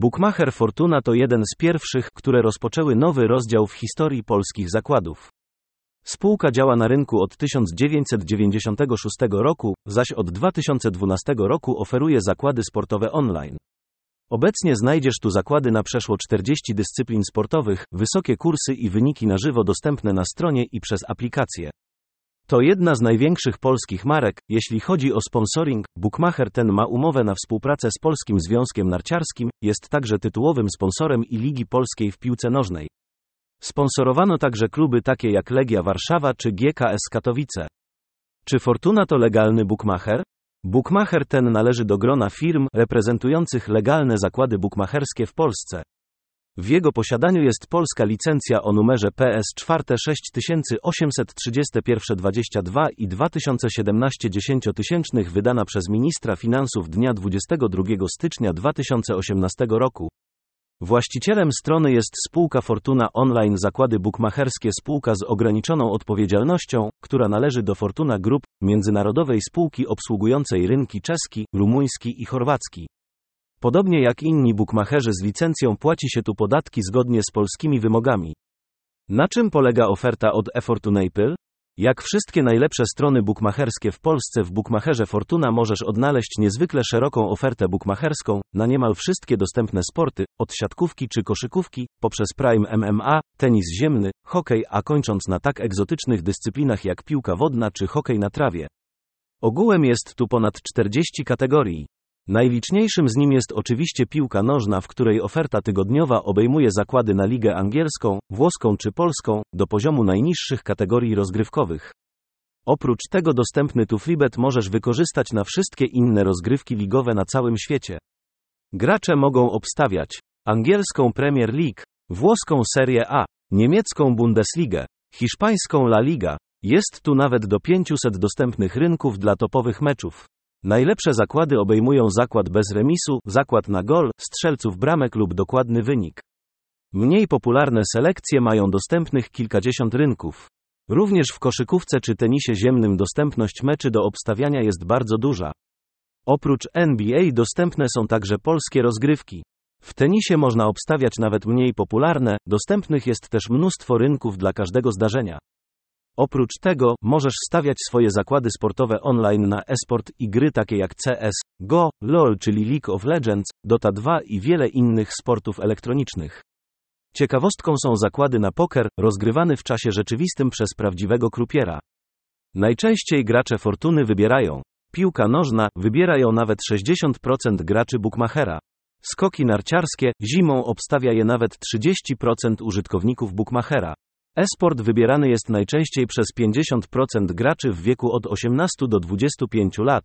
Bookmacher Fortuna to jeden z pierwszych, które rozpoczęły nowy rozdział w historii polskich zakładów. Spółka działa na rynku od 1996 roku, zaś od 2012 roku oferuje zakłady sportowe online. Obecnie znajdziesz tu zakłady na przeszło 40 dyscyplin sportowych, wysokie kursy i wyniki na żywo dostępne na stronie i przez aplikację. To jedna z największych polskich marek, jeśli chodzi o sponsoring. Bookmacher ten ma umowę na współpracę z Polskim Związkiem Narciarskim, jest także tytułowym sponsorem i Ligi Polskiej w piłce nożnej. Sponsorowano także kluby takie jak Legia Warszawa czy GKS Katowice. Czy Fortuna to legalny bookmacher? Bookmacher ten należy do grona firm reprezentujących legalne zakłady bookmacherskie w Polsce. W jego posiadaniu jest polska licencja o numerze PS 4 6831-22 i 2017 10 wydana przez ministra finansów dnia 22 stycznia 2018 roku. Właścicielem strony jest spółka Fortuna Online Zakłady Bukmacherskie spółka z ograniczoną odpowiedzialnością, która należy do Fortuna Group, międzynarodowej spółki obsługującej rynki czeski, rumuński i chorwacki. Podobnie jak inni bukmacherzy z licencją płaci się tu podatki zgodnie z polskimi wymogami. Na czym polega oferta od eFortunapel? Jak wszystkie najlepsze strony bukmacherskie w Polsce w Bukmacherze Fortuna możesz odnaleźć niezwykle szeroką ofertę bukmacherską na niemal wszystkie dostępne sporty, od siatkówki czy koszykówki, poprzez Prime MMA, tenis ziemny, hokej, a kończąc na tak egzotycznych dyscyplinach jak piłka wodna czy hokej na trawie. Ogółem jest tu ponad 40 kategorii. Najliczniejszym z nim jest oczywiście piłka nożna, w której oferta tygodniowa obejmuje zakłady na ligę angielską, włoską czy polską, do poziomu najniższych kategorii rozgrywkowych. Oprócz tego dostępny tu freebet możesz wykorzystać na wszystkie inne rozgrywki ligowe na całym świecie. Gracze mogą obstawiać angielską Premier League, włoską Serie A, niemiecką Bundesligę, hiszpańską La Liga. Jest tu nawet do 500 dostępnych rynków dla topowych meczów. Najlepsze zakłady obejmują zakład bez remisu, zakład na gol, strzelców bramek lub dokładny wynik. Mniej popularne selekcje mają dostępnych kilkadziesiąt rynków. Również w koszykówce czy tenisie ziemnym dostępność meczy do obstawiania jest bardzo duża. Oprócz NBA dostępne są także polskie rozgrywki. W tenisie można obstawiać nawet mniej popularne, dostępnych jest też mnóstwo rynków dla każdego zdarzenia. Oprócz tego, możesz stawiać swoje zakłady sportowe online na esport i gry takie jak CS, GO, LoL czyli League of Legends, Dota 2 i wiele innych sportów elektronicznych. Ciekawostką są zakłady na poker, rozgrywany w czasie rzeczywistym przez prawdziwego krupiera. Najczęściej gracze fortuny wybierają piłka nożna, wybierają nawet 60% graczy bookmachera. Skoki narciarskie, zimą obstawia je nawet 30% użytkowników bookmachera. Esport wybierany jest najczęściej przez 50% graczy w wieku od 18 do 25 lat.